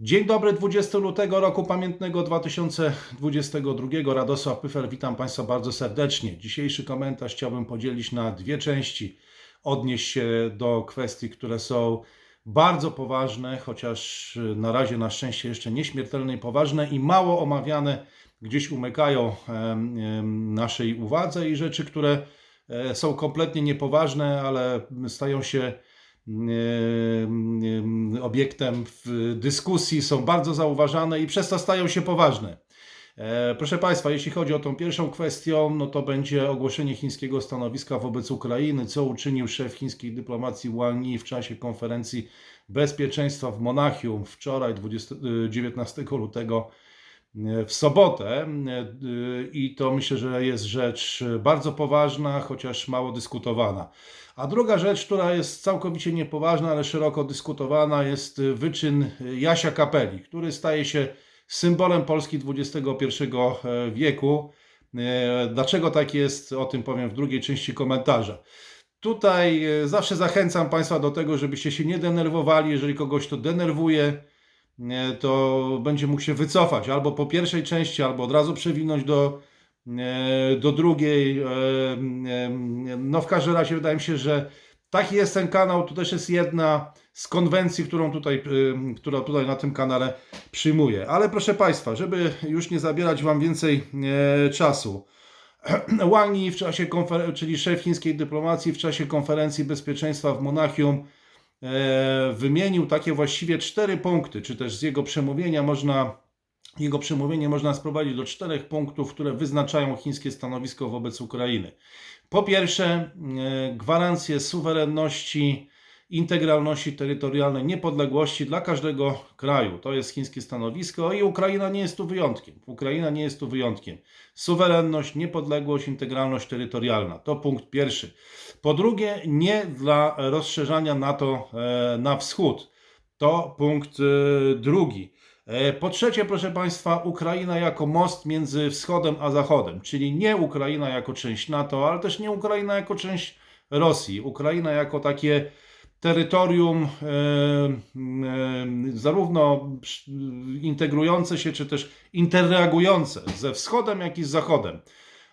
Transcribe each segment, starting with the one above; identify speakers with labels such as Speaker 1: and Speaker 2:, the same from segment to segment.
Speaker 1: Dzień dobry, 20 lutego roku pamiętnego 2022. Radosław Pyfer, witam Państwa bardzo serdecznie. Dzisiejszy komentarz chciałbym podzielić na dwie części. Odnieść się do kwestii, które są bardzo poważne, chociaż na razie na szczęście jeszcze nieśmiertelne i poważne i mało omawiane, gdzieś umykają naszej uwadze i rzeczy, które e, są kompletnie niepoważne, ale stają się obiektem dyskusji, są bardzo zauważane i przez to stają się poważne. E, Proszę Państwa, jeśli chodzi o tą pierwszą kwestią, no to będzie ogłoszenie chińskiego stanowiska wobec Ukrainy, co uczynił szef chińskiej dyplomacji Wang Yi w czasie konferencji bezpieczeństwa w Monachium wczoraj, 20, y, 19 lutego y, w sobotę. Y, I to myślę, że jest rzecz bardzo poważna, chociaż mało dyskutowana. A druga rzecz, która jest całkowicie niepoważna, ale szeroko dyskutowana, jest wyczyn Jasia Kapeli, który staje się symbolem Polski XXI wieku. E, Dlaczego tak jest, o tym powiem w drugiej części komentarza. Tutaj e, zawsze zachęcam Państwa do tego, żebyście się nie denerwowali. Jeżeli kogoś to denerwuje, e, to będzie mógł się wycofać albo po pierwszej części, albo od razu przewinąć do, do drugiej. E, No w każdym razie wydaje mi się, że taki jest ten kanał. To też jest jedna z konwencji, którą tutaj, y, która tutaj na tym kanale przyjmuję. Ale proszę Państwa, żeby już nie zabierać Wam więcej czasu. Wang Yi w czasie czyli szef chińskiej dyplomacji w czasie konferencji bezpieczeństwa w Monachium wymienił takie właściwie cztery punkty, czy też z jego przemówienia można jego przemówienie można sprowadzić do czterech punktów, które wyznaczają chińskie stanowisko wobec Ukrainy. Po pierwsze, e, gwarancje suwerenności, integralności terytorialnej, niepodległości dla każdego kraju. To jest chińskie stanowisko i Ukraina nie jest tu wyjątkiem. Ukraina nie jest tu wyjątkiem. Suwerenność, niepodległość, integralność terytorialna. To punkt pierwszy. Po drugie, nie dla rozszerzania NATO e, na wschód. To punkt e, drugi. E, Po trzecie, proszę Państwa, Ukraina jako most między wschodem a zachodem, czyli nie Ukraina jako część NATO, ale też nie Ukraina jako część Rosji. Ukraina jako takie terytorium zarówno integrujące się, czy też interreagujące ze wschodem, jak i z zachodem.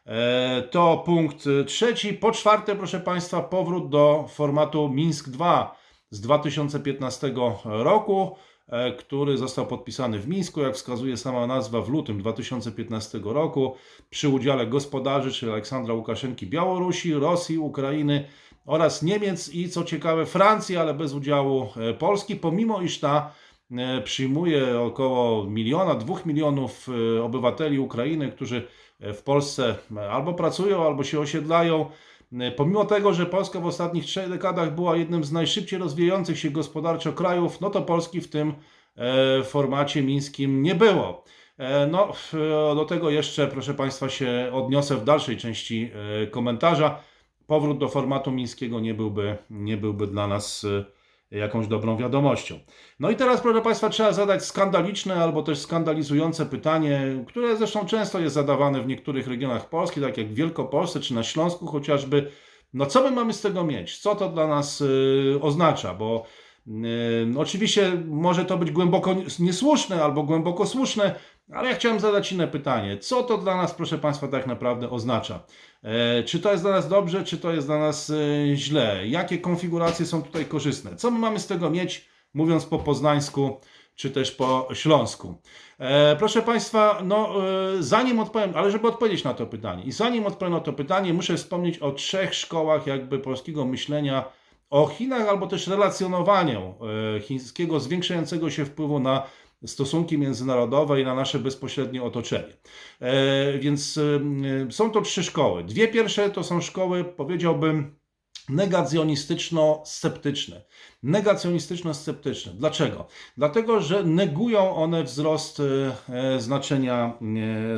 Speaker 1: E, To punkt trzeci. Po czwarte, proszę Państwa, powrót do formatu Mińsk II z 2015 roku, e, który został podpisany w Mińsku, jak wskazuje sama nazwa, w lutym 2015 roku przy udziale gospodarzy, czyli Aleksandra Łukaszenki Białorusi, Rosji, Ukrainy oraz Niemiec i co ciekawe Francji, ale bez udziału e, Polski, pomimo iż ta przyjmuje około miliona, dwóch milionów obywateli Ukrainy, którzy w Polsce albo pracują, albo się osiedlają. Pomimo tego, że Polska w ostatnich trzech dekadach była jednym z najszybciej rozwijających się gospodarczo krajów, no to Polski w tym e, formacie mińskim nie było. E, No, do tego jeszcze, proszę Państwa, się odniosę w dalszej części e, komentarza. Powrót do formatu mińskiego nie byłby, nie byłby dla nas jakąś dobrą wiadomością. No i teraz, proszę Państwa, trzeba zadać skandaliczne albo też skandalizujące pytanie, które zresztą często jest zadawane w niektórych regionach Polski, tak jak w Wielkopolsce czy na Śląsku chociażby. No co my mamy z tego mieć? Co to dla nas y, oznacza? Bo y, oczywiście może to być głęboko niesłuszne albo głęboko słuszne, ale ja chciałem zadać inne pytanie. Co to dla nas, proszę Państwa, tak naprawdę oznacza? E, Czy to jest dla nas dobrze, czy to jest dla nas e, źle? Jakie konfiguracje są tutaj korzystne? Co my mamy z tego mieć, mówiąc po poznańsku, czy też po śląsku? E, Proszę Państwa, no e, zanim odpowiem, ale żeby odpowiedzieć na to pytanie i zanim odpowiem na to pytanie, muszę wspomnieć o trzech szkołach jakby polskiego myślenia o Chinach albo też relacjonowaniu e, chińskiego zwiększającego się wpływu na stosunki międzynarodowe i na nasze bezpośrednie otoczenie. E, Więc e, są to trzy szkoły. Dwie pierwsze to są szkoły, powiedziałbym, negacjonistyczno-sceptyczne. Negacjonistyczno-sceptyczne. Dlaczego? Dlatego, że negują one wzrost e, znaczenia,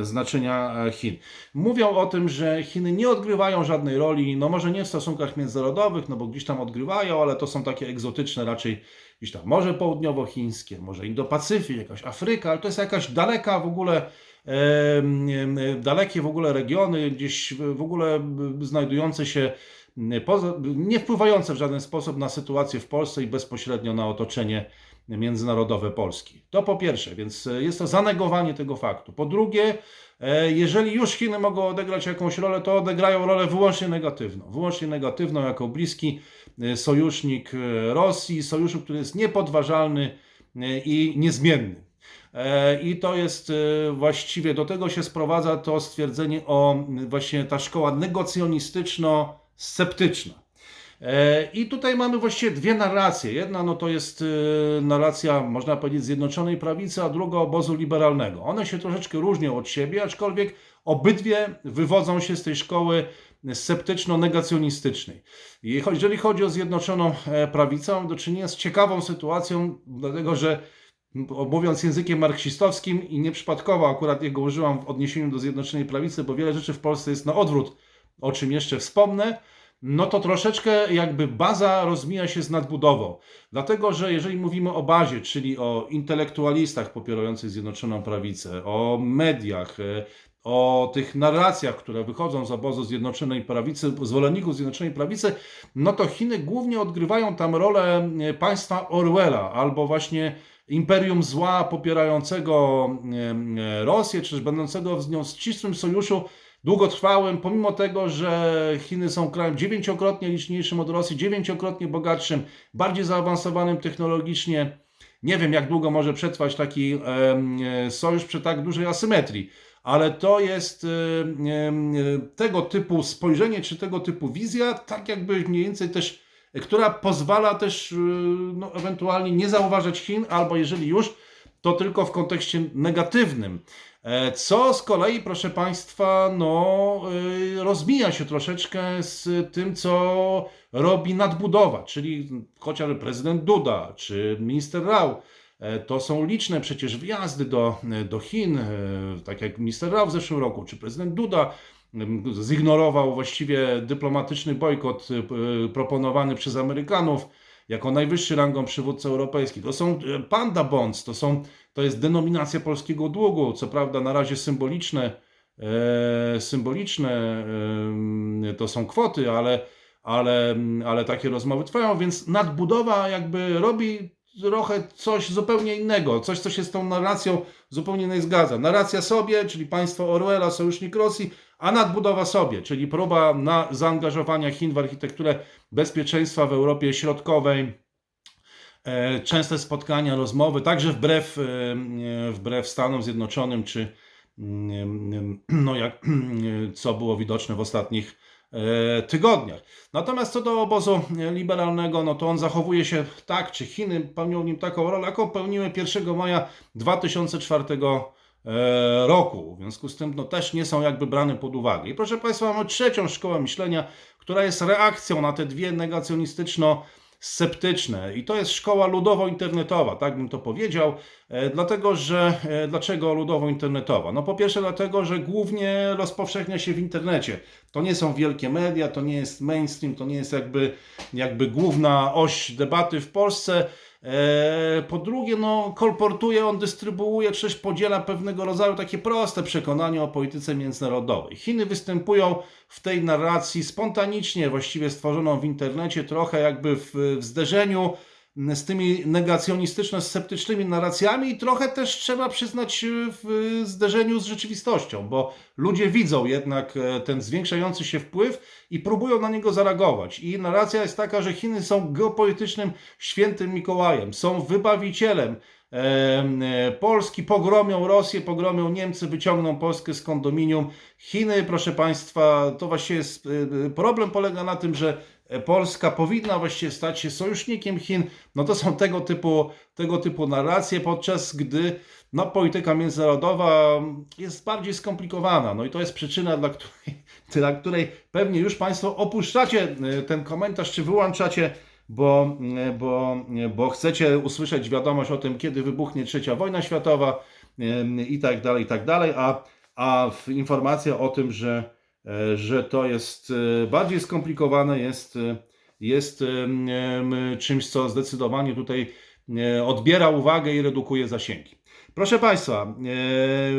Speaker 1: e, znaczenia e, Chin. Mówią o tym, że Chiny nie odgrywają żadnej roli, no może nie w stosunkach międzynarodowych, no bo gdzieś tam odgrywają, ale to są takie egzotyczne raczej gdzieś tam Morze Południowochińskie, może Indo-Pacyfik, jakaś Afryka, ale to jest jakaś daleka w ogóle dalekie w ogóle regiony, gdzieś w ogóle znajdujące się nie wpływające w żaden sposób na sytuację w Polsce i bezpośrednio na otoczenie międzynarodowe Polski. To po pierwsze, więc e, jest to zanegowanie tego faktu. Po drugie, e, jeżeli już Chiny mogą odegrać jakąś rolę, to odegrają rolę wyłącznie negatywną. Wyłącznie negatywną jako bliski e, sojusznik Rosji, sojuszu, który jest niepodważalny i niezmienny. E, I to jest właściwie, do tego się sprowadza to stwierdzenie o właśnie ta szkoła negocjonistyczno-sceptyczna. E, I tutaj mamy właściwie dwie narracje. Jedna no to jest e, narracja, można powiedzieć, Zjednoczonej Prawicy, a druga obozu liberalnego. One się troszeczkę różnią od siebie, aczkolwiek obydwie wywodzą się z tej szkoły sceptyczno-negacjonistycznej. Jeżeli chodzi o Zjednoczoną e, Prawicę, mamy do czynienia z ciekawą sytuacją, dlatego że mówiąc językiem marksistowskim i nieprzypadkowo akurat jego użyłam w odniesieniu do Zjednoczonej Prawicy, bo wiele rzeczy w Polsce jest na odwrót, o czym jeszcze wspomnę, no to troszeczkę jakby baza rozmija się z nadbudową. Dlatego, że jeżeli mówimy o bazie, czyli o intelektualistach popierających Zjednoczoną Prawicę, o mediach, e, o tych narracjach, które wychodzą z obozu Zjednoczonej Prawicy, zwolenników Zjednoczonej Prawicy, no to Chiny głównie odgrywają tam rolę e, państwa Orwella albo właśnie imperium zła popierającego e, Rosję, czy też będącego z nią w ścisłym sojuszu długotrwałym, pomimo tego, że Chiny są krajem dziewięciokrotnie liczniejszym od Rosji, dziewięciokrotnie bogatszym, bardziej zaawansowanym technologicznie. Nie wiem, jak długo może przetrwać taki e, sojusz przy tak dużej asymetrii, ale to jest e, e, tego typu spojrzenie, czy tego typu wizja, tak jakby mniej więcej też, która pozwala też e, no, ewentualnie nie zauważać Chin, albo jeżeli już, to tylko w kontekście negatywnym. E, Co z kolei, proszę Państwa, no, y, rozmija się troszeczkę z tym, co robi nadbudowa, czyli chociażby prezydent Duda czy minister Rao. E, To są liczne przecież wyjazdy do, do Chin, e, tak jak minister Rao w zeszłym roku, czy prezydent Duda zignorował właściwie dyplomatyczny bojkot proponowany przez Amerykanów jako najwyższy rangą przywódca europejski. To są e, panda bonds, to, są, to jest denominacja polskiego długu, co prawda na razie symboliczne, e, symboliczne e, to są kwoty, ale, ale, ale takie rozmowy trwają, więc nadbudowa jakby robi trochę coś zupełnie innego, coś, co się z tą narracją zupełnie nie zgadza. Narracja sobie, czyli państwo Orwella, sojusznik Rosji, a nadbudowa sobie, czyli próba na zaangażowania Chin w architekturę bezpieczeństwa w Europie Środkowej, e, częste spotkania, rozmowy, także wbrew, e, e, wbrew Stanom Zjednoczonym, czy mm, no jak, co było widoczne w ostatnich tygodniach. Natomiast co do obozu liberalnego, no to on zachowuje się tak, czy Chiny pełnią w nim taką rolę, jaką pełniły 1 maja 2004 e, roku. W związku z tym no, też nie są jakby brane pod uwagę. I proszę Państwa, mamy trzecią szkołę myślenia, która jest reakcją na te dwie negacjonistyczno sceptyczne i to jest szkoła ludowo-internetowa, tak bym to powiedział, e, dlatego że e, dlaczego ludowo-internetowa? No po pierwsze dlatego, że głównie rozpowszechnia się w internecie. To nie są wielkie media, to nie jest mainstream, to nie jest jakby, jakby główna oś debaty w Polsce. E, Po drugie, no, kolportuje, on dystrybuuje, czy też podziela pewnego rodzaju takie proste przekonania o polityce międzynarodowej. Chiny występują w tej narracji spontanicznie, właściwie stworzoną w internecie, trochę jakby w, w zderzeniu z tymi negacjonistyczno-sceptycznymi narracjami i trochę też trzeba przyznać w zderzeniu z rzeczywistością, bo ludzie widzą jednak e, ten zwiększający się wpływ i próbują na niego zareagować. I narracja jest taka, że Chiny są geopolitycznym świętym Mikołajem, są wybawicielem e, e, Polski, pogromią Rosję, pogromią Niemcy, wyciągną Polskę z kondominium. Chiny, proszę Państwa, to właściwie jest, e, problem polega na tym, że Polska powinna właściwie stać się sojusznikiem Chin. No to są tego typu, tego typu narracje, podczas gdy no, polityka międzynarodowa jest bardziej skomplikowana. No i to jest przyczyna, dla której, dla której pewnie już Państwo opuszczacie e, ten komentarz, czy wyłączacie, bo, e, bo, bo chcecie usłyszeć wiadomość o tym, kiedy wybuchnie trzecia wojna światowa e, i tak dalej, i tak dalej, a, a informacja o tym, że e, że to jest e, bardziej skomplikowane, jest, e, jest em, czymś, co zdecydowanie tutaj e, odbiera uwagę i redukuje zasięgi. Proszę Państwa,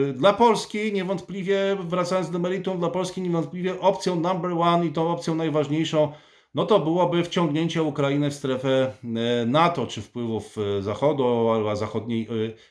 Speaker 1: e, dla Polski niewątpliwie, wracając do meritum, dla Polski niewątpliwie opcją number one i tą opcją najważniejszą, no to byłoby wciągnięcie Ukrainy w strefę e, NATO, czy wpływów e, Zachodu, albo zachodniej e,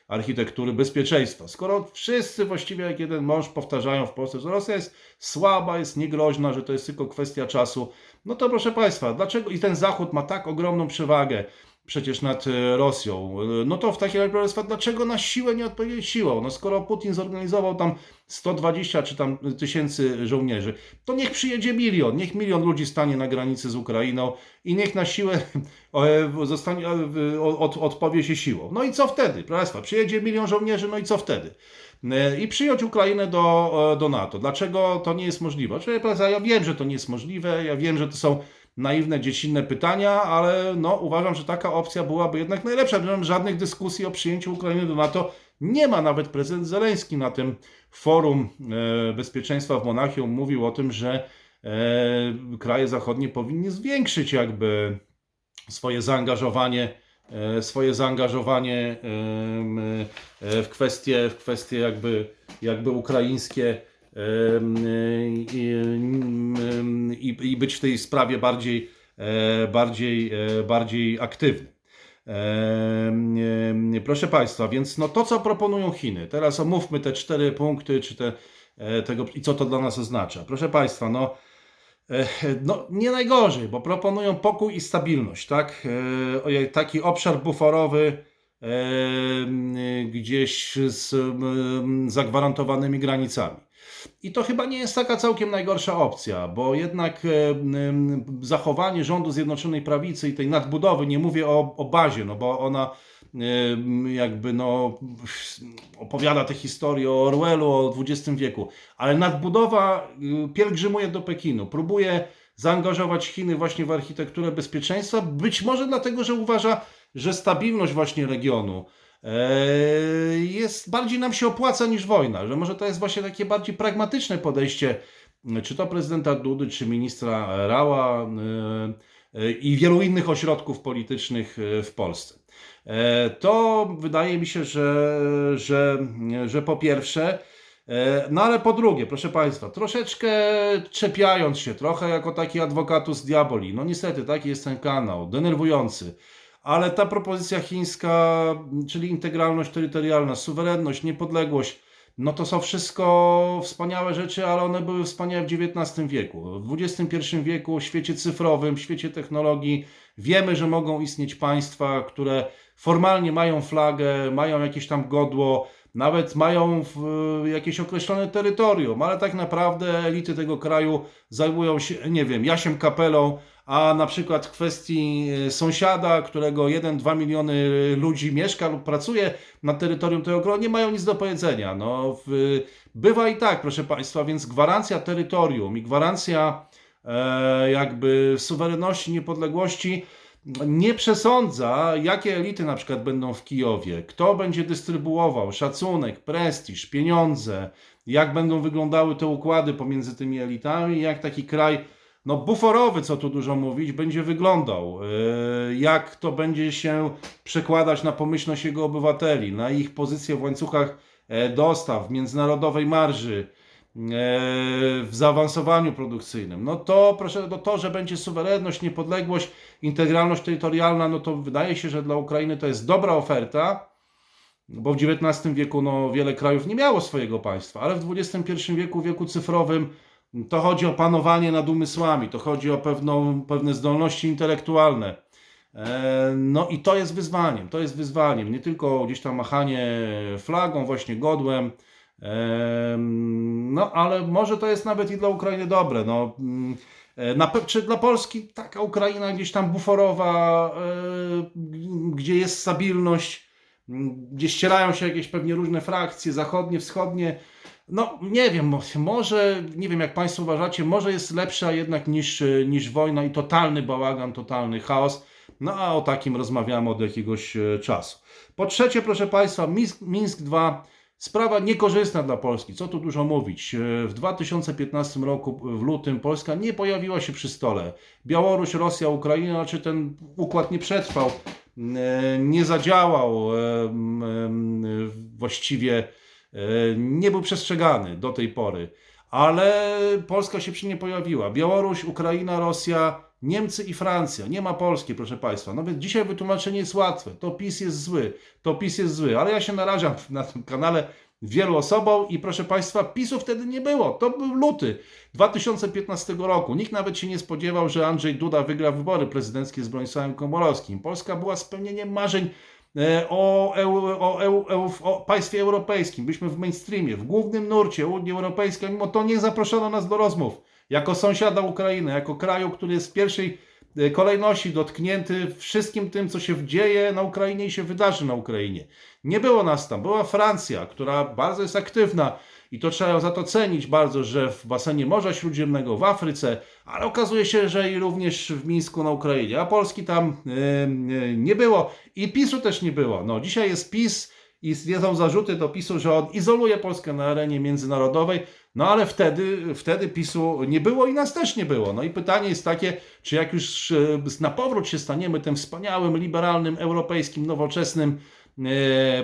Speaker 1: architektury bezpieczeństwa. Skoro wszyscy właściwie jak jeden mąż powtarzają w Polsce, że Rosja jest słaba, jest niegroźna, że to jest tylko kwestia czasu, no to proszę Państwa, dlaczego i ten Zachód ma tak ogromną przewagę przecież nad Rosją, no to w takim razie, proszę dlaczego na siłę nie odpowiedzieć siłą? No skoro Putin zorganizował tam 120 czy tam tysięcy żołnierzy, to niech przyjedzie milion, niech milion ludzi stanie na granicy z Ukrainą i niech na siłę zostanie, od, odpowie się siłą. No i co wtedy? Proszę przyjedzie milion żołnierzy, no i co wtedy? I przyjąć Ukrainę do, do NATO. Dlaczego to nie jest możliwe? Ja wiem, że to nie jest możliwe, ja wiem, że to są naiwne, dziecinne pytania, ale no, uważam, że taka opcja byłaby jednak najlepsza. Nie mam żadnych dyskusji o przyjęciu Ukrainy do NATO. Nie ma nawet prezydent Zeleński na tym forum e, bezpieczeństwa w Monachium mówił o tym, że e, kraje zachodnie powinny zwiększyć jakby swoje zaangażowanie e, swoje zaangażowanie w kwestie, w kwestie jakby, jakby ukraińskie i, i być w tej sprawie bardziej, bardziej, bardziej aktywny. Proszę Państwa, więc no to, co proponują Chiny, teraz omówmy te cztery punkty, czy te, e, tego, i co to dla nas oznacza. Proszę Państwa, no, e, no nie najgorzej, bo proponują pokój i stabilność, tak? E, taki obszar buforowy, gdzieś z zagwarantowanymi granicami. I to chyba nie jest taka całkiem najgorsza opcja, bo jednak zachowanie rządu Zjednoczonej Prawicy i tej nadbudowy, nie mówię o, o bazie, no bo ona jakby no, opowiada te historie o Orwellu, o XX wieku, ale nadbudowa y, pielgrzymuje do Pekinu, próbuje zaangażować Chiny właśnie w architekturę bezpieczeństwa, być może dlatego, że uważa, że stabilność właśnie regionu, e, jest bardziej nam się opłaca niż wojna, że może to jest właśnie takie bardziej pragmatyczne podejście, czy to prezydenta Dudy, czy ministra Rała e, e, i wielu innych ośrodków politycznych w Polsce. To wydaje mi się, że, że, że po pierwsze, no ale po drugie, proszę Państwa, troszeczkę czepiając się, trochę jako taki adwokatus diaboli, no niestety taki jest ten kanał, denerwujący ale ta propozycja chińska, czyli integralność terytorialna, suwerenność, niepodległość, no to są wszystko wspaniałe rzeczy, ale one były wspaniałe w XIX wieku. W XXI wieku, w świecie cyfrowym, w świecie technologii, wiemy, że mogą istnieć państwa, które formalnie mają flagę, mają jakieś tam godło, nawet mają jakieś określone terytorium, ale tak naprawdę elity tego kraju zajmują się, nie wiem, Jasiem Kapelą, a na przykład w kwestii e, sąsiada, którego 1-2 miliony ludzi mieszka lub pracuje na terytorium tego kraju, nie mają nic do powiedzenia. No, w, bywa i tak, proszę Państwa, więc gwarancja terytorium i gwarancja e, jakby suwerenności, niepodległości nie przesądza, jakie elity na przykład będą w Kijowie, kto będzie dystrybuował szacunek, prestiż, pieniądze, jak będą wyglądały te układy pomiędzy tymi elitami, jak taki kraj no buforowy, co tu dużo mówić, będzie wyglądał, e, jak to będzie się przekładać na pomyślność jego obywateli, na ich pozycję w łańcuchach e, dostaw, w międzynarodowej marży, e, w zaawansowaniu produkcyjnym. No to proszę, no to, że będzie suwerenność, niepodległość, integralność terytorialna, no to wydaje się, że dla Ukrainy to jest dobra oferta, bo w XIX wieku no, wiele krajów nie miało swojego państwa, ale w XXI wieku, wieku cyfrowym, to chodzi o panowanie nad umysłami, to chodzi o pewną, pewne zdolności intelektualne. E, no i to jest wyzwaniem, to jest wyzwaniem. Nie tylko gdzieś tam machanie flagą, właśnie godłem, e, no ale może to jest nawet i dla Ukrainy dobre. No, e, na, czy dla Polski taka Ukraina gdzieś tam buforowa, gdzie jest stabilność, gdzie ścierają się jakieś pewnie różne frakcje, zachodnie, wschodnie, no nie wiem, może, nie wiem jak Państwo uważacie, może jest lepsza jednak niż, niż wojna i totalny bałagan, totalny chaos. No a o takim rozmawiamy od jakiegoś e, czasu. Po trzecie, proszę Państwa, Minsk, Minsk 2, sprawa niekorzystna dla Polski. Co tu dużo mówić. E, w 2015 roku, w lutym, Polska nie pojawiła się przy stole. Białoruś, Rosja, Ukraina, znaczy ten układ nie przetrwał, e, nie zadziałał właściwie nie był przestrzegany do tej pory. Ale Polska się przy nie pojawiła. Białoruś, Ukraina, Rosja Niemcy i Francja, nie ma Polski, proszę Państwa. No więc dzisiaj wytłumaczenie jest łatwe. To PiS jest zły, to PiS jest zły, ale ja się narażam na tym kanale wielu osobom i proszę Państwa, PiSu wtedy nie było. To był luty 2015 roku. Nikt nawet się nie spodziewał, że Andrzej Duda wygra wybory prezydenckie z Bronisławem Komorowskim. Polska była spełnieniem marzeń e, o, o, o państwie europejskim. Byliśmy w mainstreamie, w głównym nurcie Unii Europejskiej, mimo to nie zaproszono nas do rozmów. Jako sąsiada Ukrainy, jako kraju, który jest w pierwszej e, kolejności dotknięty wszystkim tym, co się dzieje na Ukrainie i się wydarzy na Ukrainie. Nie było nas tam, była Francja, która bardzo jest aktywna i to trzeba za to cenić bardzo, że w basenie Morza Śródziemnego, w Afryce, ale okazuje się, że i również w Mińsku na Ukrainie, a Polski tam e, nie było i PiSu też nie było. No, dzisiaj jest PiS i są zarzuty do PiSu, że on izoluje Polskę na arenie międzynarodowej, no ale wtedy, wtedy PiSu nie było i nas też nie było. No i pytanie jest takie, czy jak już e, na powrót się staniemy tym wspaniałym, liberalnym, europejskim, nowoczesnym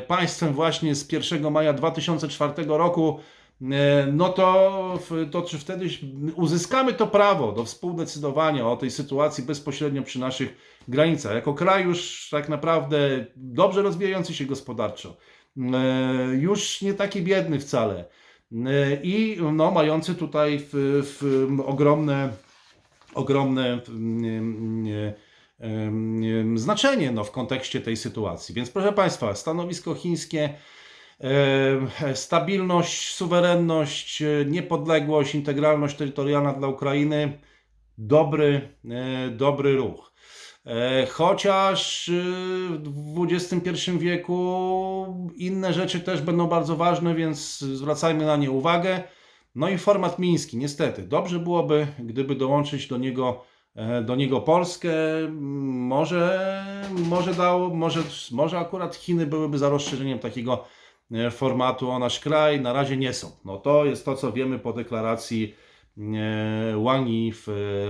Speaker 1: państwem właśnie z 1 maja 2004 roku, e, no to, to czy wtedy uzyskamy to prawo do współdecydowania o tej sytuacji bezpośrednio przy naszych granicach. Jako kraj już tak naprawdę dobrze rozwijający się gospodarczo, już nie taki biedny wcale i no, mający tutaj w, w ogromne, ogromne znaczenie no, w kontekście tej sytuacji. Więc proszę Państwa, stanowisko chińskie, stabilność, suwerenność, niepodległość, integralność terytorialna dla Ukrainy, dobry, e, dobry ruch. E, chociaż y, w XXI wieku inne rzeczy też będą bardzo ważne, więc zwracajmy na nie uwagę. No i format miński, niestety. Dobrze byłoby, gdyby dołączyć do niego, do niego Polskę. Może, może, dał, może, może akurat Chiny byłyby za rozszerzeniem takiego e, formatu o nasz kraj. Na razie nie są. No to jest to, co wiemy po deklaracji Wang Yi w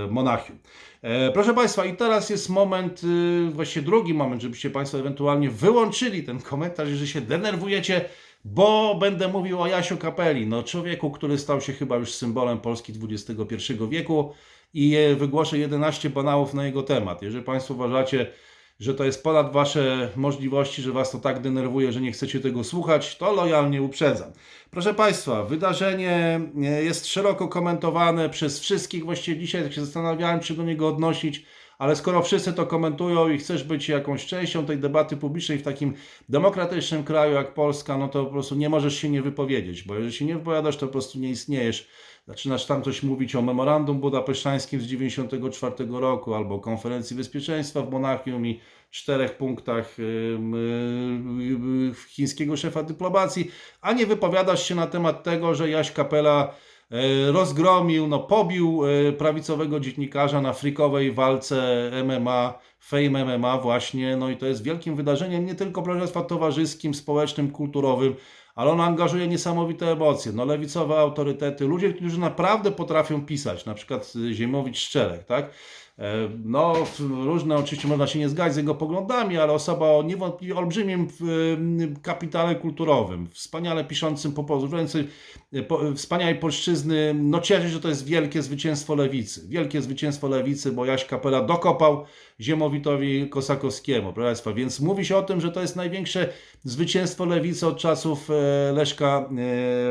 Speaker 1: Monachium. E, proszę Państwa, i teraz jest moment, właściwie drugi moment, żebyście Państwo ewentualnie wyłączyli ten komentarz, jeżeli się denerwujecie, bo będę mówił o Jasiu Kapeli, no człowieku, który stał się chyba już symbolem Polski XXI wieku i wygłoszę 11 banałów na jego temat. Jeżeli Państwo uważacie, że to jest ponad Wasze możliwości, że Was to tak denerwuje, że nie chcecie tego słuchać, to lojalnie uprzedzam. Proszę Państwa, wydarzenie e, jest szeroko komentowane przez wszystkich. Właściwie dzisiaj tak się zastanawiałem, czy do niego odnosić, ale skoro wszyscy to komentują i chcesz być jakąś częścią tej debaty publicznej w takim demokratycznym kraju jak Polska, no to po prostu nie możesz się nie wypowiedzieć, bo jeżeli się nie wypowiadasz, to po prostu nie istniejesz. Zaczynasz tam coś mówić o memorandum budapesztańskim z 1994 roku albo o konferencji bezpieczeństwa w Monachium i czterech punktach chińskiego szefa dyplomacji, a nie wypowiadasz się na temat tego, że Jaś Kapela rozgromił, no pobił e, prawicowego dziennikarza na frikowej walce MMA, Fame MMA właśnie, no i to jest wielkim wydarzeniem nie tylko proszę towarzyskim, społecznym, kulturowym, ale on angażuje niesamowite emocje. No, lewicowe autorytety, ludzie, którzy naprawdę potrafią pisać, na przykład Ziemowicz Szczerek, tak? E, no, różne oczywiście można się nie zgadzać z jego poglądami, ale osoba o niewątpliwie olbrzymim kapitale kulturowym, wspaniale piszącym po polsku, e, wspaniałej polszczyzny, no cieszę się, że to jest wielkie zwycięstwo lewicy. Wielkie zwycięstwo lewicy, bo Jaś Kapela dokopał Ziemowitowi Kosakowskiemu, proszę Państwa. Więc mówi się o tym, że to jest największe zwycięstwo lewicy od czasów e, Leszka,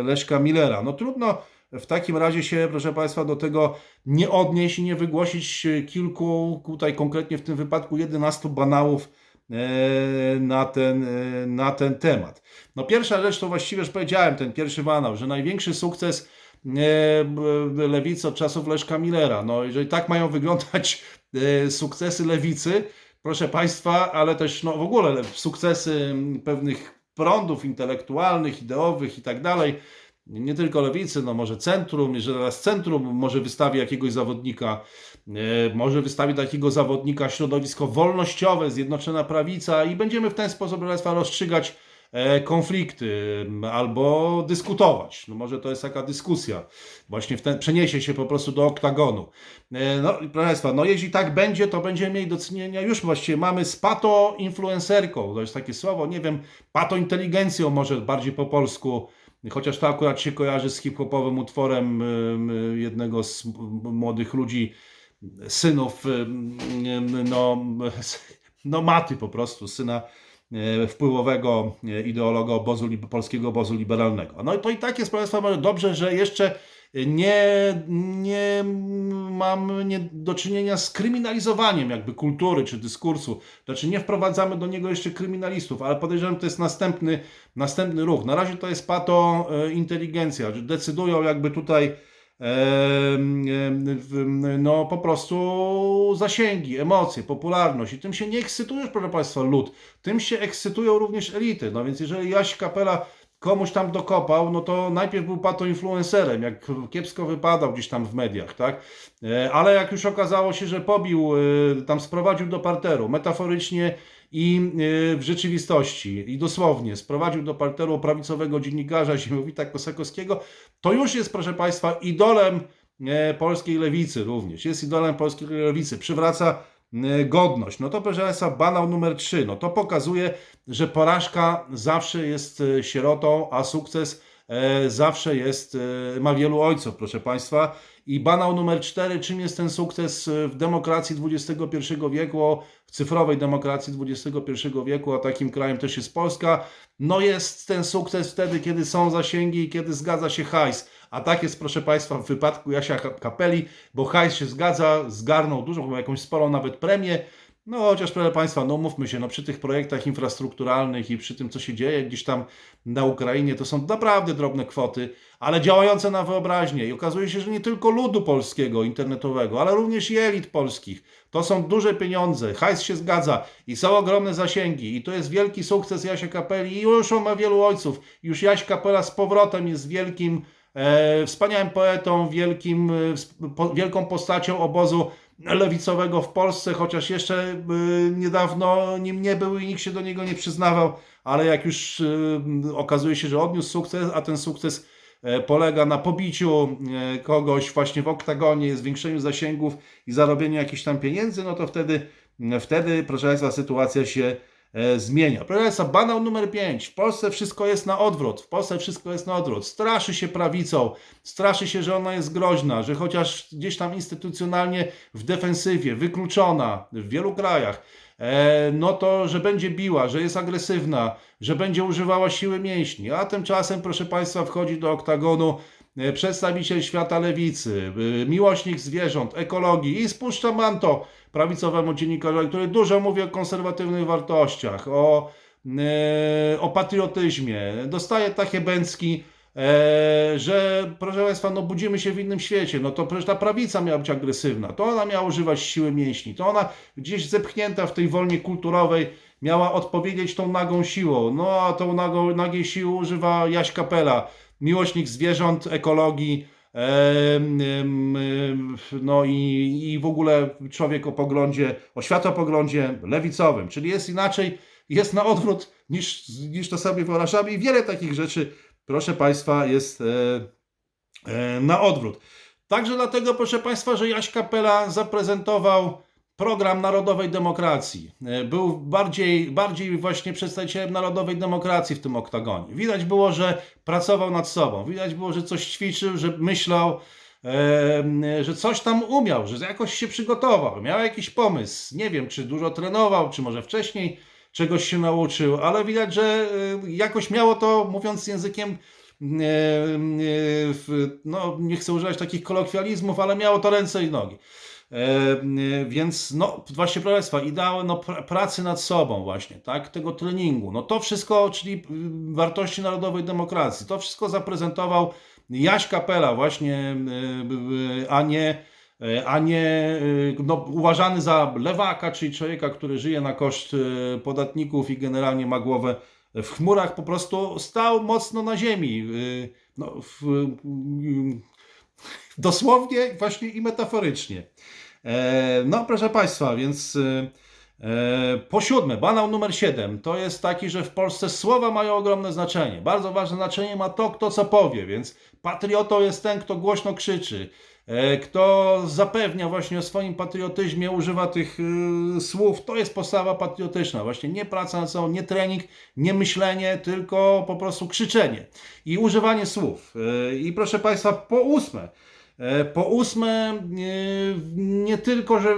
Speaker 1: Leszka Millera. No trudno w takim razie się, proszę Państwa, do tego nie odnieść i nie wygłosić kilku, tutaj konkretnie w tym wypadku 11 banałów e, na ten, e, na ten temat. No pierwsza rzecz to właściwie już powiedziałem, ten pierwszy banał, że największy sukces e, lewicy od czasów Leszka Millera. No jeżeli tak mają wyglądać sukcesy lewicy, proszę Państwa, ale też no, w ogóle sukcesy pewnych prądów intelektualnych, ideowych i tak dalej, nie tylko lewicy, no może centrum, jeżeli teraz centrum może wystawi jakiegoś zawodnika, e, może wystawi takiego zawodnika środowisko wolnościowe, Zjednoczona Prawica i będziemy w ten sposób Państwa rozstrzygać e, konflikty albo dyskutować. No może to jest taka dyskusja. Właśnie w ten, przeniesie się po prostu do oktagonu. E, no, proszę Państwa, no jeśli tak będzie, to będziemy mieli do czynienia, już właściwie mamy z pato-influencerką, to jest takie słowo, nie wiem, pato-inteligencją może bardziej po polsku, Chociaż to akurat się kojarzy z hip-hopowym utworem jednego z młodych ludzi synów, no, no maty po prostu, syna e, wpływowego e, ideologa obozu, polskiego obozu liberalnego. No i to i tak jest, proszę Państwa, dobrze, że jeszcze nie, nie mamy nie do czynienia z kryminalizowaniem jakby kultury czy dyskursu. Znaczy nie wprowadzamy do niego jeszcze kryminalistów, ale podejrzewam, że to jest następny, następny ruch. Na razie to jest pato e, inteligencja, że decydują jakby tutaj em, w- no po prostu zasięgi, emocje, popularność i tym się nie ekscytuje, proszę Państwa, lud. Tym się ekscytują również elity. No więc jeżeli Jaś Kapela komuś tam dokopał, no to najpierw był pato influencerem, jak kiepsko wypadał gdzieś tam w mediach, tak? E, Ale jak już okazało się, że pobił, e, tam sprowadził do parteru, metaforycznie i e, w rzeczywistości, i dosłownie sprowadził do parteru prawicowego dziennikarza Ziemowita Kosakowskiego, to już jest, proszę Państwa, idolem polskiej lewicy również. Jest idolem polskiej lewicy. Przywraca godność. No to proszę Państwa, banał numer 3. No to pokazuje, że porażka zawsze jest e, sierotą, a sukces e, zawsze jest, e, ma wielu ojców, proszę Państwa. I banał numer 4, czym jest ten sukces w demokracji XXI wieku, w cyfrowej demokracji XXI wieku, a takim krajem też jest Polska. No jest ten sukces wtedy, kiedy są zasięgi i kiedy zgadza się hajs. A tak jest, proszę Państwa, w wypadku Jasia Kapeli, bo hajs się zgadza, zgarnął dużą, chyba jakąś sporą nawet premię. No chociaż proszę Państwa, no mówmy się, no przy tych projektach infrastrukturalnych i przy tym, co się dzieje gdzieś tam na Ukrainie, to są naprawdę drobne kwoty, ale działające na wyobraźnię. I okazuje się, że nie tylko ludu polskiego, internetowego, ale również i elit polskich. To są duże pieniądze, hajs się zgadza i są ogromne zasięgi. I to jest wielki sukces Jasia Kapeli i już on ma wielu ojców. Już Jaś Kapela z powrotem jest wielkim, wspaniałym poetą, wielkim, e, wielką postacią obozu lewicowego w Polsce, chociaż jeszcze y, niedawno nim nie był i nikt się do niego nie przyznawał, ale jak już okazuje się, że odniósł sukces, a ten sukces e, polega na pobiciu e, kogoś właśnie w oktagonie, zwiększeniu zasięgów i zarobieniu jakichś tam pieniędzy, no to wtedy, wtedy proszę Państwa, sytuacja się e, zmienia. Proszę Państwa, banał numer 5. W Polsce wszystko jest na odwrót. W Polsce wszystko jest na odwrót. Straszy się prawicą, straszy się, że ona jest groźna, że chociaż gdzieś tam instytucjonalnie w defensywie, wykluczona w wielu krajach, e, no to, że będzie biła, że jest agresywna, że będzie używała siły mięśni. A tymczasem, proszę Państwa, wchodzi do oktagonu e, przedstawiciel świata lewicy, e, miłośnik zwierząt, ekologii i spuszcza manto prawicowemu dziennikarzowi, który dużo mówi o konserwatywnych wartościach, o, e, o patriotyzmie. Dostaje takie bęcki, e, że proszę Państwa, no budzimy się w innym świecie, no to przecież ta prawica miała być agresywna, to ona miała używać siły mięśni, to ona gdzieś zepchnięta w tej wolnie kulturowej miała odpowiedzieć tą nagą siłą, no a tą nagą, nagiej siły używa Jaś Kapela, miłośnik zwierząt, ekologii, no i, i w ogóle człowiek o poglądzie, o światopoglądzie lewicowym, czyli jest inaczej, jest na odwrót niż, niż to sobie wyobrażamy i wiele takich rzeczy, proszę Państwa, jest e, e, na odwrót. Także dlatego, proszę Państwa, że Jaś Kapela zaprezentował program narodowej demokracji. E, Był bardziej, bardziej właśnie przedstawicielem narodowej demokracji w tym oktagonie. Widać było, że pracował nad sobą, widać było, że coś ćwiczył, że myślał, e, że coś tam umiał, że jakoś się przygotował, miał jakiś pomysł. Nie wiem, czy dużo trenował, czy może wcześniej czegoś się nauczył, ale widać, że e, jakoś miało to, mówiąc językiem no, nie chcę używać takich kolokwializmów, ale miało to ręce i nogi. E, e, Więc no właśnie proszę Państwa, ideały no, pr- pracy nad sobą właśnie, tak, tego treningu, no to wszystko, czyli y, wartości narodowej demokracji, to wszystko zaprezentował Jaś Kapela właśnie, y, a nie, y, a nie no, uważany za lewaka, czyli człowieka, który żyje na koszt podatników i generalnie ma głowę w chmurach, po prostu stał mocno na ziemi. No, w, y, dosłownie właśnie i metaforycznie. E, No, proszę Państwa, więc e, e, po siódme, banał numer 7 to jest taki, że w Polsce słowa mają ogromne znaczenie. Bardzo ważne znaczenie ma to, kto co powie, więc patriotą jest ten, kto głośno krzyczy, kto zapewnia właśnie o swoim patriotyzmie, używa tych y, słów. To jest postawa patriotyczna, właśnie nie praca nad sobą, nie trening, nie myślenie, tylko po prostu krzyczenie i używanie słów. E, I proszę Państwa, po ósme, E, Po ósme, e, nie tylko, że,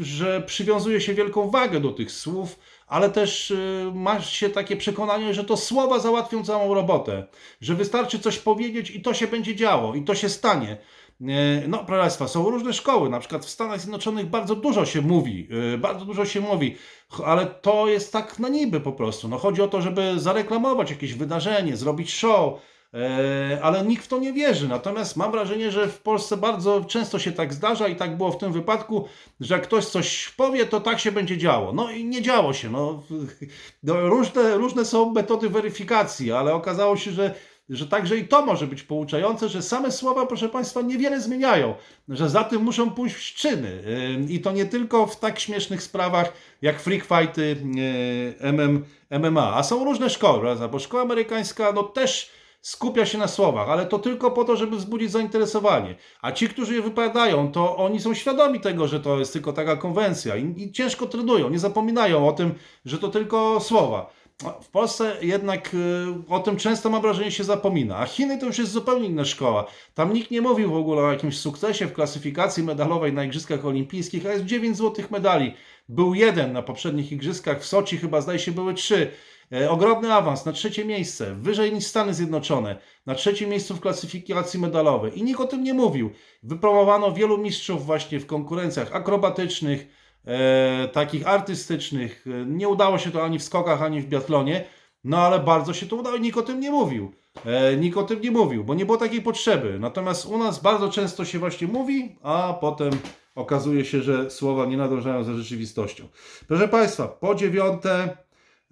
Speaker 1: że przywiązuje się wielką wagę do tych słów, ale też e, ma się takie przekonanie, że to słowa załatwią całą robotę, że wystarczy coś powiedzieć i to się będzie działo, i to się stanie. E, No, proszę Państwa, są różne szkoły, na przykład w Stanach Zjednoczonych bardzo dużo się mówi, e, bardzo dużo się mówi, ale to jest tak na niby po prostu. No, chodzi o to, żeby zareklamować jakieś wydarzenie, zrobić show, e, ale nikt w to nie wierzy. Natomiast mam wrażenie, że w Polsce bardzo często się tak zdarza i tak było w tym wypadku, że jak ktoś coś powie, to tak się będzie działo. No i nie działo się. No, no, różne, różne są metody weryfikacji, ale okazało się, że że także i to może być pouczające, że same słowa, proszę Państwa, niewiele zmieniają, że za tym muszą pójść czyny. Yy, I to nie tylko w tak śmiesznych sprawach jak freak fighty, yy, MM, MMA, a są różne szkoły, prawda? bo szkoła amerykańska no, też skupia się na słowach, ale to tylko po to, żeby wzbudzić zainteresowanie. A ci, którzy je wypowiadają, to oni są świadomi tego, że to jest tylko taka konwencja i, i ciężko trenują, nie zapominają o tym, że to tylko słowa. No, W Polsce jednak y, o tym często mam wrażenie się zapomina, a Chiny to już jest zupełnie inna szkoła. Tam nikt nie mówił w ogóle o jakimś sukcesie w klasyfikacji medalowej na Igrzyskach Olimpijskich, a jest 9 złotych medali. Był jeden na poprzednich Igrzyskach w Soczi, chyba zdaje się były trzy. E, ogromny awans na trzecie miejsce, wyżej niż Stany Zjednoczone, na trzecim miejscu w klasyfikacji medalowej. I nikt o tym nie mówił. Wypromowano wielu mistrzów właśnie w konkurencjach akrobatycznych, e, takich artystycznych. E, Nie udało się to ani w skokach, ani w biatlonie, no ale bardzo się to udało i nikt o tym nie mówił. E, nikt o tym nie mówił, bo nie było takiej potrzeby. Natomiast u nas bardzo często się właśnie mówi, a potem okazuje się, że słowa nie nadążają za rzeczywistością. Proszę Państwa, po dziewiąte,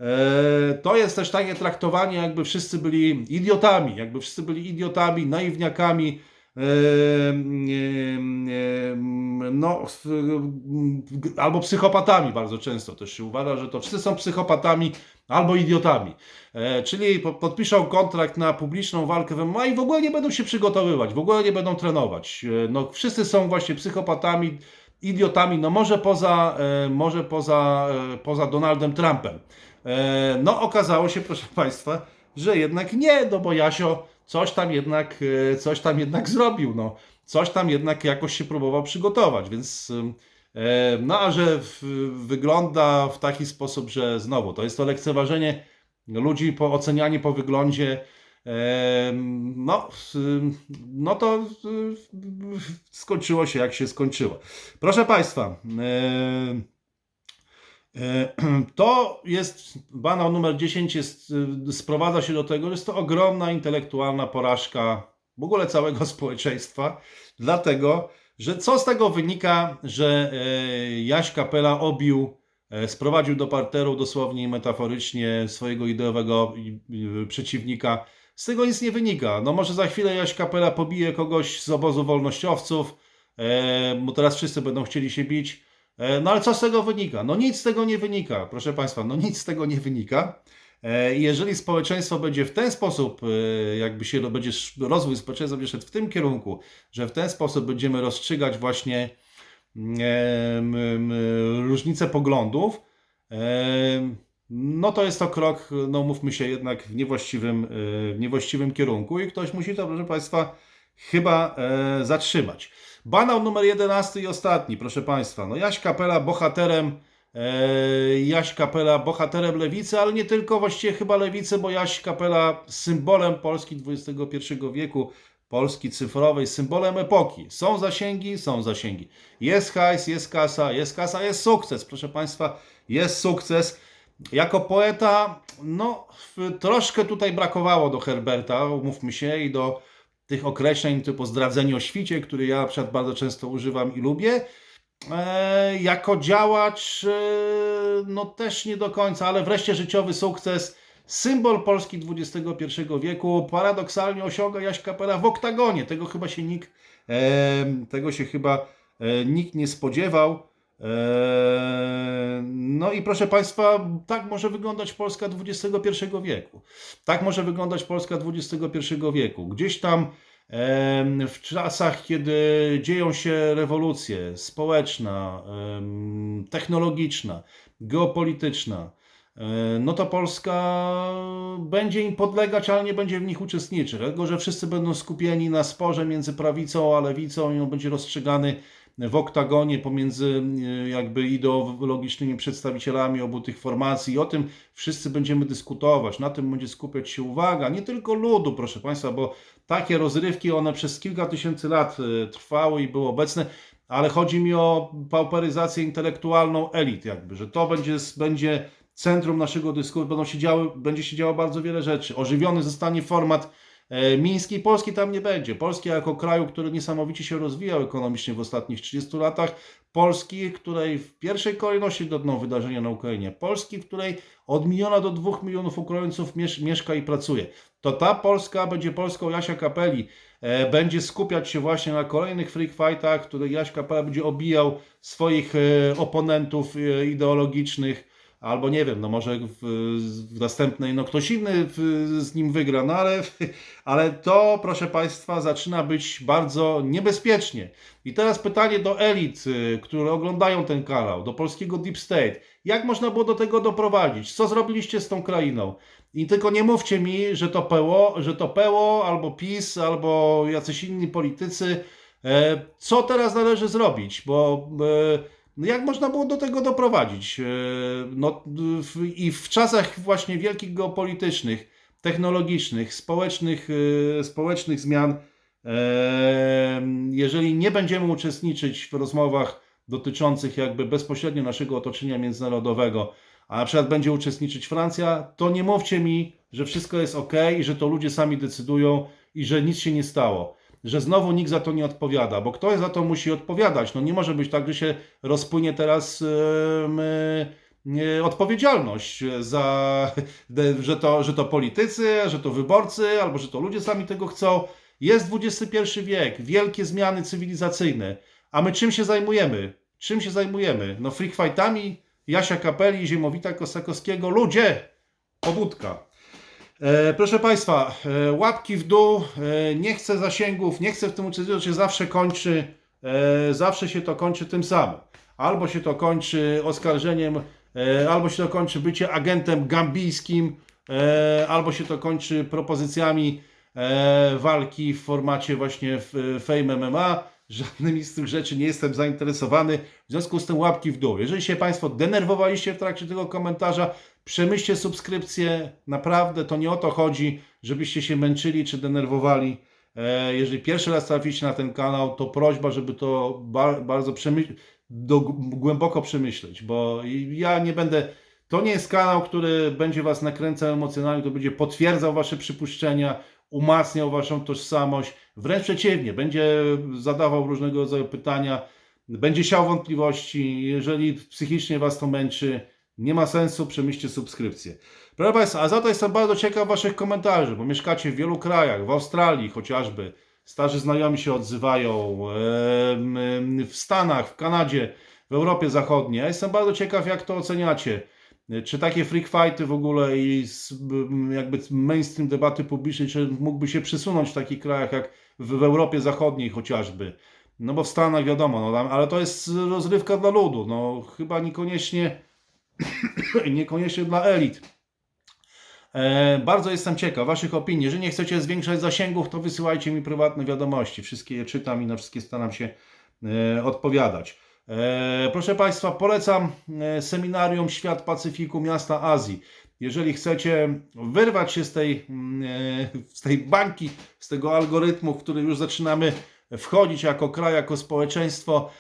Speaker 1: e, to jest też takie traktowanie, jakby wszyscy byli idiotami, jakby wszyscy byli idiotami, naiwniakami, no, albo psychopatami bardzo często też się uważa, że to wszyscy są psychopatami albo idiotami. E, czyli po- podpiszą kontrakt na publiczną walkę w MMA i w ogóle nie będą się przygotowywać, w ogóle nie będą trenować. E, no, wszyscy są właśnie psychopatami, idiotami, no może poza, e, może poza, poza Donaldem Trumpem. No okazało się, proszę Państwa, że jednak nie, no bo Jasio coś tam jednak, e, coś tam jednak zrobił, no. Coś tam jednak jakoś się próbował przygotować, więc e, no a że w, wygląda w taki sposób, że znowu to jest to lekceważenie ludzi po ocenianie po wyglądzie, em, no, no to skończyło się jak się skończyło. Proszę Państwa, E, To jest, banał numer 10 jest, y, sprowadza się do tego, że jest to ogromna intelektualna porażka w ogóle całego społeczeństwa, dlatego, że co z tego wynika, że e, Jaś Kapela obił, e, sprowadził do parteru dosłownie i metaforycznie swojego ideowego przeciwnika. Z tego nic nie wynika. No może za chwilę Jaś Kapela pobije kogoś z obozu wolnościowców, e, bo teraz wszyscy będą chcieli się bić. E, No ale co z tego wynika? No nic z tego nie wynika, proszę Państwa, no nic z tego nie wynika. E, Jeżeli społeczeństwo będzie w ten sposób, e, jakby się będzie rozwój społeczeństwa będzie szedł w tym kierunku, że w ten sposób będziemy rozstrzygać właśnie mm, różnice poglądów, no to jest to krok, no mówmy się jednak w niewłaściwym, w niewłaściwym kierunku i ktoś musi to, proszę Państwa, chyba zatrzymać. Banał numer 11 i ostatni, proszę Państwa. No Jaś Kapela bohaterem, e, Jaś Kapela bohaterem lewicy, ale nie tylko właściwie chyba lewicy, bo Jaś Kapela symbolem Polski XXI wieku, Polski cyfrowej, symbolem epoki. Są zasięgi, są zasięgi. Jest hajs, jest kasa, jest kasa, jest sukces, proszę Państwa, jest sukces. Jako poeta, no troszkę tutaj brakowało do Herberta, umówmy się, i do tych określeń typu zdradzenie o świcie, który ja przykład bardzo często używam i lubię. E, jako działacz, e, no też nie do końca, ale wreszcie życiowy sukces. Symbol Polski XXI wieku paradoksalnie osiąga Jaś Kapela w oktagonie. Tego chyba się nikt, e, tego się chyba e, nikt nie spodziewał. E, No i proszę Państwa, tak może wyglądać Polska XXI wieku. Tak może wyglądać Polska XXI wieku. Gdzieś tam w czasach, kiedy dzieją się rewolucje społeczna, technologiczna, geopolityczna, e, no to Polska będzie im podlegać, ale nie będzie w nich uczestniczyć. Dlatego, że wszyscy będą skupieni na sporze między prawicą a lewicą i on będzie rozstrzygany w oktagonie pomiędzy e, jakby ideologicznymi przedstawicielami obu tych formacji. I o tym wszyscy będziemy dyskutować. Na tym będzie skupiać się uwaga, nie tylko ludu, proszę Państwa, bo takie rozrywki, one przez kilka tysięcy lat e, trwały i były obecne, ale chodzi mi o pauperyzację intelektualną elit, jakby, że to będzie, będzie centrum naszego dyskursu, będą się działy, będzie się działo bardzo wiele rzeczy. Ożywiony zostanie format e, miński, Polski tam nie będzie. Polski jako kraju, który niesamowicie się rozwijał ekonomicznie w ostatnich 30 latach, Polski, której w pierwszej kolejności dotkną wydarzenia na Ukrainie, Polski, której od miliona do dwóch milionów Ukraińców miesz mieszka i pracuje. To ta Polska będzie Polską Jasia Kapeli, e, będzie skupiać się właśnie na kolejnych freak fightach, w których Jaś Kapela będzie obijał swoich e, oponentów e, ideologicznych, albo nie wiem, no może w, w następnej no ktoś inny w, z nim wygra, no ale, ale to proszę Państwa zaczyna być bardzo niebezpiecznie. I teraz pytanie do elit, y, które oglądają ten kanał, do polskiego Deep State. Jak można było do tego doprowadzić? Co zrobiliście z tą krainą? I tylko nie mówcie mi, że to PO, że to PO albo PiS, albo jacyś inni politycy. E, Co teraz należy zrobić? Bo e, jak można było do tego doprowadzić? E, No, I w czasach właśnie wielkich geopolitycznych, technologicznych, społecznych, e, społecznych zmian, e, jeżeli nie będziemy uczestniczyć w rozmowach dotyczących jakby bezpośrednio naszego otoczenia międzynarodowego, a na przykład będzie uczestniczyć Francja, to nie mówcie mi, że wszystko jest ok i że to ludzie sami decydują i że nic się nie stało. Że znowu nikt za to nie odpowiada, bo ktoś za to musi odpowiadać. No nie może być tak, że się rozpłynie teraz e, odpowiedzialność za, że to, że to politycy, że to wyborcy, albo że to ludzie sami tego chcą. Jest XXI wiek, wielkie zmiany cywilizacyjne, a my czym się zajmujemy? Czym się zajmujemy? No freak fightami, Jasia Kapeli, Ziemowita Kosakowskiego. Ludzie! Pobudka. E, proszę Państwa, e, łapki w dół, e, nie chcę zasięgów, nie chcę w tym uczestniczyć, się zawsze kończy, zawsze się to kończy tym samym. Albo się to kończy oskarżeniem, albo się to kończy bycie agentem gambijskim, albo się to kończy propozycjami walki w formacie właśnie Fame MMA. Żadnymi z tych rzeczy nie jestem zainteresowany. W związku z tym łapki w dół. Jeżeli się Państwo denerwowaliście w trakcie tego komentarza, przemyślcie subskrypcję. Naprawdę to nie o to chodzi, żebyście się męczyli czy denerwowali. E, Jeżeli pierwszy raz traficie na ten kanał, to prośba, żeby to ba- bardzo przemy- do, głęboko przemyśleć, bo ja nie będę. To nie jest kanał, który będzie Was nakręcał emocjonalnie, to będzie potwierdzał Wasze przypuszczenia, umacniał Waszą tożsamość. Wręcz przeciwnie, będzie zadawał różnego rodzaju pytania, będzie siał wątpliwości. Jeżeli psychicznie Was to męczy, nie ma sensu, przemyślcie subskrypcję. Proszę Państwa, a za to jestem bardzo ciekaw Waszych komentarzy, bo mieszkacie w wielu krajach, w Australii chociażby. Starzy znajomi się odzywają, w Stanach, w Kanadzie, w Europie Zachodniej. Ja jestem bardzo ciekaw, jak to oceniacie. Czy takie freak fighty w ogóle i jakby mainstream debaty publicznej, czy mógłby się przysunąć w takich krajach jak w, Europie Zachodniej chociażby? No bo w Stanach wiadomo, no, ale to jest rozrywka dla ludu. No chyba niekoniecznie, niekoniecznie dla elit. E, bardzo jestem ciekaw Waszych opinii. Jeżeli nie chcecie zwiększać zasięgów, to wysyłajcie mi prywatne wiadomości. Wszystkie je czytam i na wszystkie staram się e, odpowiadać. E, proszę Państwa, polecam seminarium Świat Pacyfiku Miasta Azji. Jeżeli chcecie wyrwać się z tej, mm, z tej bańki, z tego algorytmu, w który już zaczynamy wchodzić jako kraj, jako społeczeństwo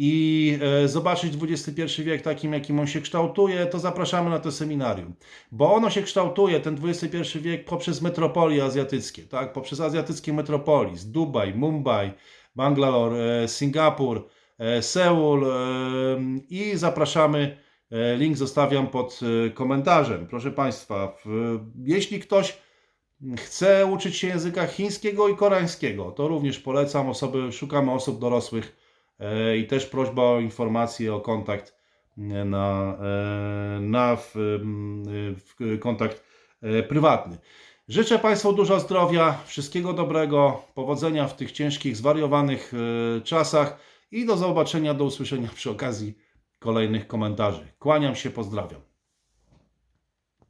Speaker 1: i e, zobaczyć XXI wiek takim, jakim on się kształtuje, to zapraszamy na to seminarium. Bo ono się kształtuje, ten XXI wiek, poprzez metropolie azjatyckie, tak? poprzez azjatyckie metropolis, Dubaj, Mumbai, Bangalore, e, Singapur, e, Seul i zapraszamy. Link zostawiam pod komentarzem. Proszę Państwa, jeśli ktoś chce uczyć się języka chińskiego i koreańskiego, to również polecam osoby, szukamy osób dorosłych i też prośba o informacje, o kontakt e, na, e, na w, w kontakt e, prywatny. Życzę Państwu dużo zdrowia, wszystkiego dobrego, powodzenia w tych ciężkich, zwariowanych e, czasach i do zobaczenia, do usłyszenia przy okazji kolejnych komentarzy. Kłaniam się, pozdrawiam.